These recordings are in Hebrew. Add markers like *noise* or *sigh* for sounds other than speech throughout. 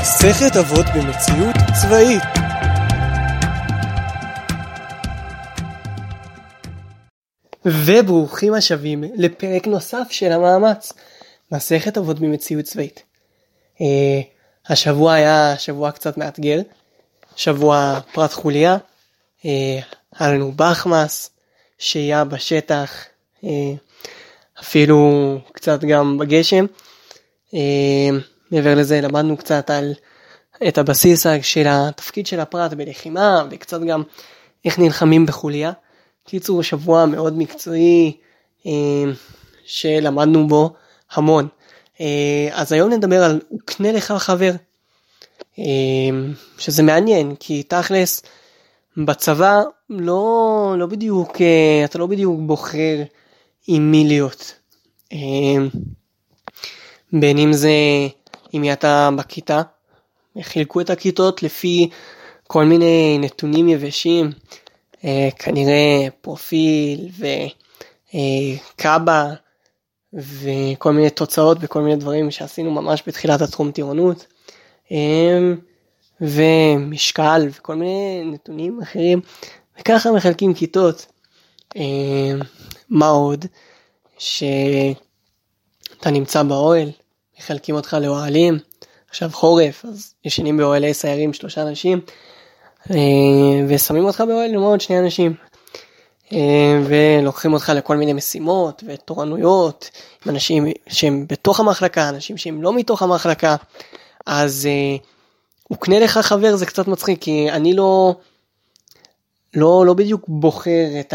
מסכת אבות במציאות צבאית וברוכים השבים לפרק נוסף של המאמץ, מסכת אבות במציאות צבאית. Uh, השבוע היה שבוע קצת מאתגר, שבוע פרט חוליה, uh, היה לנו בחמאס, שהייה בשטח, uh, אפילו קצת גם בגשם. Uh, מעבר לזה למדנו קצת על את הבסיס של התפקיד של הפרט בלחימה וקצת גם איך נלחמים בחוליה. קיצור שבוע מאוד מקצועי אה, שלמדנו בו המון. אה, אז היום נדבר על וקנה לך חבר. אה, שזה מעניין כי תכלס בצבא לא, לא בדיוק, אתה לא בדיוק בוחר עם מי להיות. בין אם זה אם אתה בכיתה, חילקו את הכיתות לפי כל מיני נתונים יבשים, אה, כנראה פרופיל וקאבה וכל מיני תוצאות וכל מיני דברים שעשינו ממש בתחילת התחום טירונות. אה, ומשקל וכל מיני נתונים אחרים וככה מחלקים כיתות. אה, מה עוד? שאתה נמצא באוהל, מחלקים אותך לאוהלים, עכשיו חורף אז ישנים באוהלי סיירים שלושה אנשים אה, ושמים אותך באוהל עם עוד שני אנשים. אה, ולוקחים אותך לכל מיני משימות ותורנויות עם אנשים שהם בתוך המחלקה, אנשים שהם לא מתוך המחלקה, אז הוא קנה לך חבר זה קצת מצחיק כי אני לא, לא, לא בדיוק בוחר את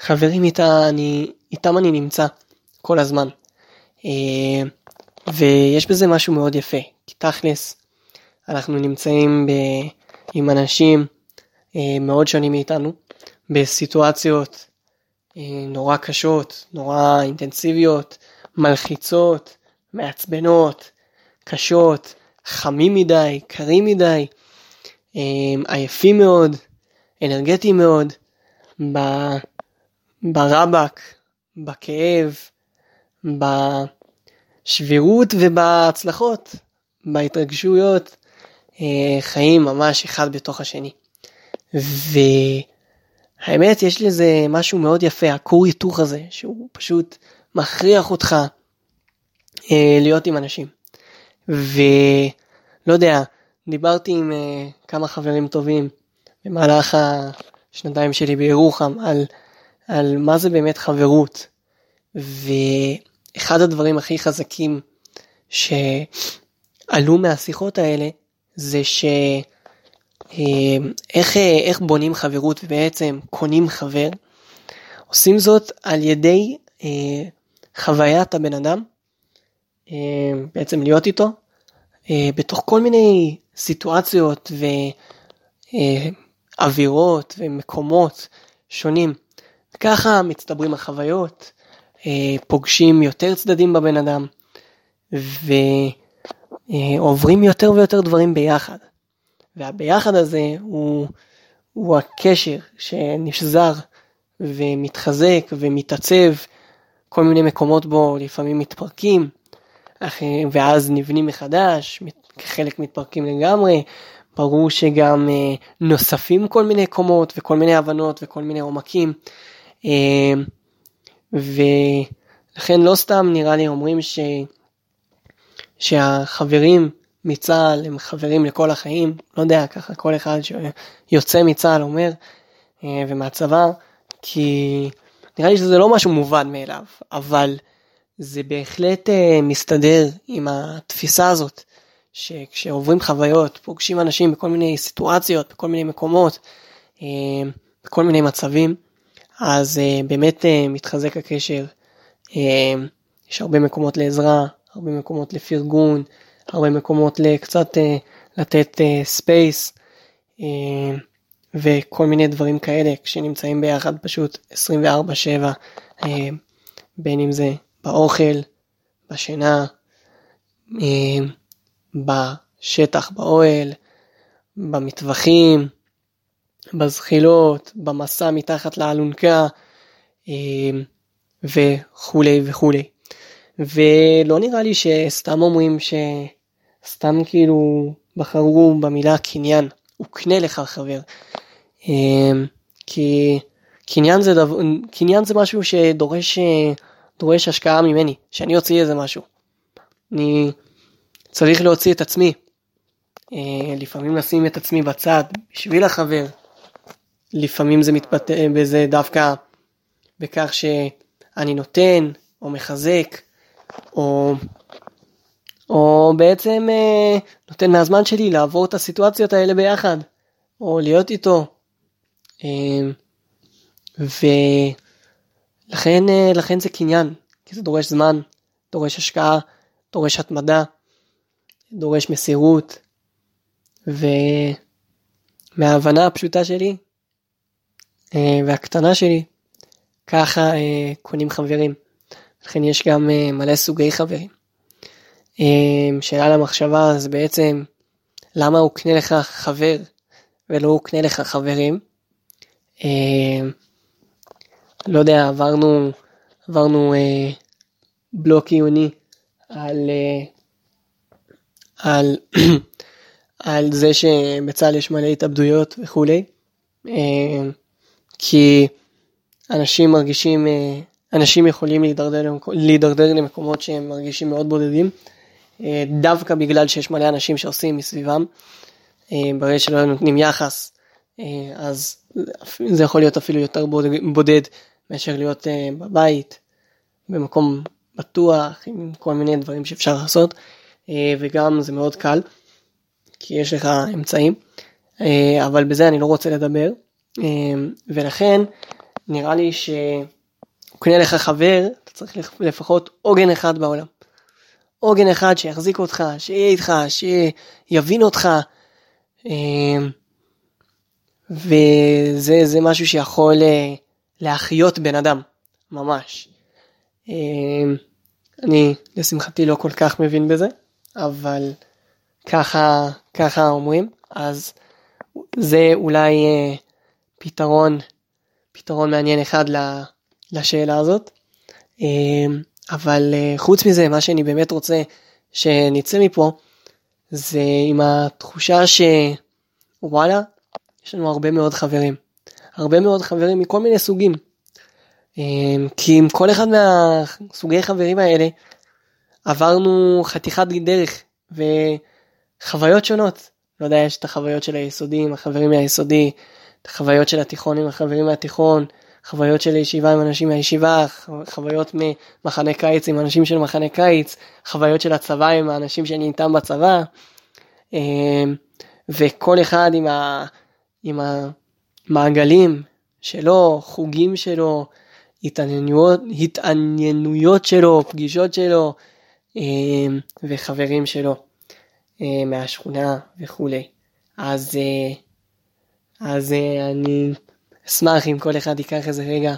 החברים איתה, אני, איתם אני נמצא כל הזמן. ויש בזה משהו מאוד יפה, כי תכלס אנחנו נמצאים ב... עם אנשים אה, מאוד שונים מאיתנו, בסיטואציות אה, נורא קשות, נורא אינטנסיביות, מלחיצות, מעצבנות, קשות, חמים מדי, קרים מדי, אה, עייפים מאוד, אנרגטיים מאוד, ברבק, בכאב, בשבירות ובהצלחות, בהתרגשויות, אה, חיים ממש אחד בתוך השני. והאמת יש לזה משהו מאוד יפה, הכור היתוך הזה, שהוא פשוט מכריח אותך אה, להיות עם אנשים. ולא יודע, דיברתי עם אה, כמה חברים טובים במהלך השנתיים שלי בירוחם על, על מה זה באמת חברות. ואחד הדברים הכי חזקים שעלו מהשיחות האלה זה שאיך אה, איך בונים חברות ובעצם קונים חבר, עושים זאת על ידי אה, חוויית הבן אדם, אה, בעצם להיות איתו, אה, בתוך כל מיני סיטואציות ואווירות אה, ומקומות שונים. ככה מצטברים החוויות, אה, פוגשים יותר צדדים בבן אדם, ו... אה, יותר ויותר דברים ביחד. והביחד הזה הוא, הוא הקשר שנשזר ומתחזק ומתעצב, כל מיני מקומות בו לפעמים מתפרקים, ואז נבנים מחדש, חלק מתפרקים לגמרי, ברור שגם אה, נוספים כל מיני קומות וכל מיני הבנות וכל מיני עומקים. ולכן לא סתם נראה לי אומרים ש... שהחברים מצה"ל הם חברים לכל החיים, לא יודע, ככה כל אחד שיוצא מצה"ל אומר, אה, ומהצבא, כי נראה לי שזה לא משהו מובן מאליו, אבל זה בהחלט אה, מסתדר עם התפיסה הזאת, שכשעוברים חוויות, פוגשים אנשים בכל מיני סיטואציות, בכל מיני מקומות, אה, בכל מיני מצבים, אז באמת מתחזק הקשר, יש הרבה מקומות לעזרה, הרבה מקומות לפרגון, הרבה מקומות לקצת uh, לתת space uh, uh, וכל מיני דברים כאלה כשנמצאים ביחד פשוט 24/7 uh, בין אם זה באוכל, בשינה, uh, בשטח באוהל, במטווחים, בזחילות, במסע מתחת לאלונקה uh, וכולי וכולי. ולא נראה לי שסתם אומרים סתם כאילו בחרו במילה קניין, וקנה לך חבר. אמ, כי קניין זה, דבר, קניין זה משהו שדורש דורש השקעה ממני, שאני אוציא איזה משהו. אני צריך להוציא את עצמי. אה, לפעמים לשים את עצמי בצד בשביל החבר. לפעמים זה מתבטא בזה דווקא בכך שאני נותן או מחזק או, או בעצם אה, נותן מהזמן שלי לעבור את הסיטואציות האלה ביחד או להיות איתו. אה, ולכן לכן זה קניין, כי זה דורש זמן, דורש השקעה, דורש התמדה, דורש מסירות, ומההבנה הפשוטה שלי אה, והקטנה שלי, ככה אה, קונים חברים. לכן יש גם אה, מלא סוגי חברים. שאלה למחשבה זה בעצם למה הוא קנה לך חבר ולא הוא קנה לך חברים. לא יודע, עברנו, עברנו בלוק עיוני על, על *clears throat* על זה שבצה"ל יש מלא התאבדויות וכולי, אה, כי אנשים מרגישים, אה, אנשים יכולים להידרדר, להידרדר למקומות שהם מרגישים מאוד בודדים, אה, דווקא בגלל שיש מלא אנשים שעושים מסביבם, ברגע שלא נותנים יחס, אז זה יכול להיות אפילו יותר בודד מאשר להיות בבית, במקום בטוח, עם כל מיני דברים שאפשר לעשות, וגם זה מאוד קל. כי יש לך אמצעים, אה, אבל בזה אני לא רוצה לדבר, אה, ולכן נראה לי שקנה לך חבר, אתה צריך לפחות עוגן אחד בעולם. עוגן אחד שיחזיק אותך, שיהיה איתך, שיבין אותך, אה, וזה משהו שיכול להחיות בן אדם, ממש. אני לשמחתי לא כל כך מבין בזה, אבל ככה, ככה אומרים, אז זה אולי אה, פתרון, פתרון מעניין אחד לשאלה הזאת. אה, אבל אה, חוץ מזה, מה שאני באמת רוצה שנצא מפה, זה עם התחושה שוואלה, יש לנו הרבה מאוד חברים. הרבה מאוד חברים מכל מיני סוגים. אה, כי עם כל אחד מהסוגי חברים האלה עברנו חתיכת דרך, ו... חוויות שונות. לא יודע, יש את החוויות של היסודי עם החברים מהיסודי, את החוויות של התיכון עם החברים מהתיכון, חוויות של ישיבה עם אנשים מהישיבה, חוויות ממחנה קיץ עם אנשים של מחנה קיץ, חוויות של הצבא עם האנשים שאני איתם בצבא, אמ, וכל אחד עם, ה, עם המעגלים שלו, חוגים שלו, התעניינויות, התעניינויות שלו, פגישות שלו, אמ, וחברים שלו. אה, מהשכונה וכולי. אז, אה, אז אה, אני אשמח אם כל אחד ייקח איזה רגע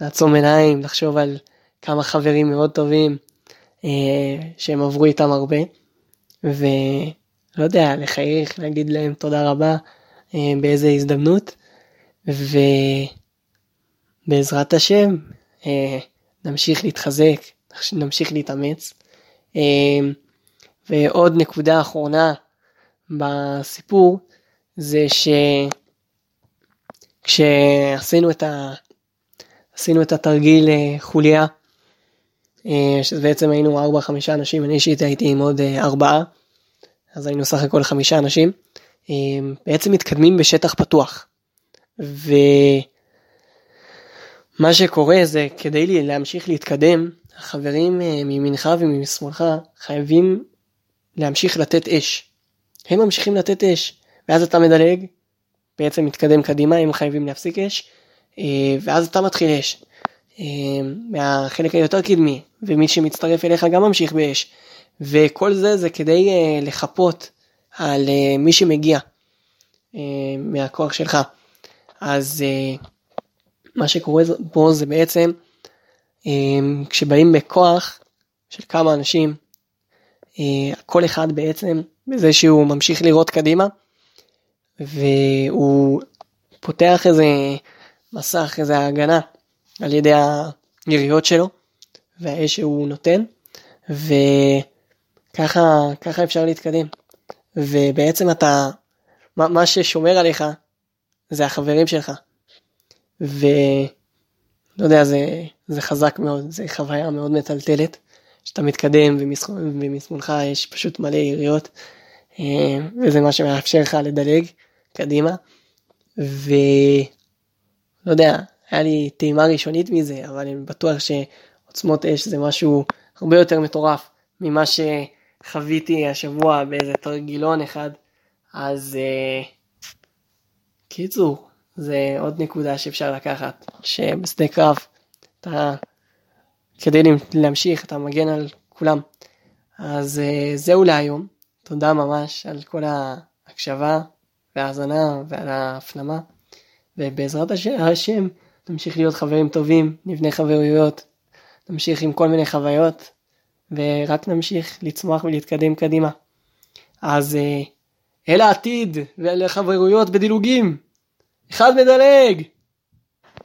לעצום עיניים, לחשוב על כמה חברים מאוד טובים שהם עברו איתם הרבה, ולא יודע, לחייך, להגיד להם תודה רבה באיזה הזדמנות, ובעזרת השם נמשיך להתחזק, נמשיך להתאמץ. ועוד נקודה אחרונה בסיפור זה שכשעשינו את, ה... את התרגיל אה, חוליה, אה, שזה בעצם היינו 4-5 אנשים, אני אישית הייתי עם עוד 4, אה, אז היינו סך הכל 5 אנשים, בעצם מתקדמים בשטח פתוח. ומה שקורה זה כדי להמשיך להתקדם, החברים מימינך ומשמאלך חייבים להמשיך לתת אש. הם ממשיכים לתת אש, ואז אתה מדלג, בעצם מתקדם קדימה, הם חייבים להפסיק אש, אה, ואז אתה מתחיל אש. אה, מהחלק היותר קדמי, ומי שמצטרף אליך גם ממשיך באש. וכל זה זה כדי אה, לחפות על מי שמגיע מהכוח שלך. אז מה שקורה פה זה בעצם כשבאים בכוח של כמה אנשים כל אחד בעצם בזה שהוא ממשיך לראות קדימה והוא פותח איזה מסך, איזה הגנה על ידי היריות שלו והאש שהוא נותן ככה, ככה אפשר להתקדם. ובעצם אתה, מה, מה ששומר עליך זה החברים שלך. ולא יודע, זה, זה חזק מאוד, זה חוויה מאוד מטלטלת. שאתה מתקדם ומשמאלך יש פשוט מלא יריות, אה, וזה מה שמאפשר לך לדלג קדימה. ולא יודע, היה לי טעימה ראשונית מזה, אבל אני בטוח שעוצמות אש זה משהו הרבה יותר מטורף ממה שחוויתי השבוע באיזה תרגילון אחד. אז uh, קיצור, זה עוד נקודה שאפשר לקחת, שבשדה קרב אתה, כדי להמשיך, אתה מגן על כולם. אז uh, זהו להיום, תודה ממש על כל ההקשבה וההאזנה ועל ההפנמה, ובעזרת השם נמשיך להיות חברים טובים, נבנה חברויות, נמשיך עם כל מיני חוויות, ורק נמשיך לצמוח ולהתקדם קדימה. אז uh, אל העתיד ולחברויות בדילוגים. אחד מדלג!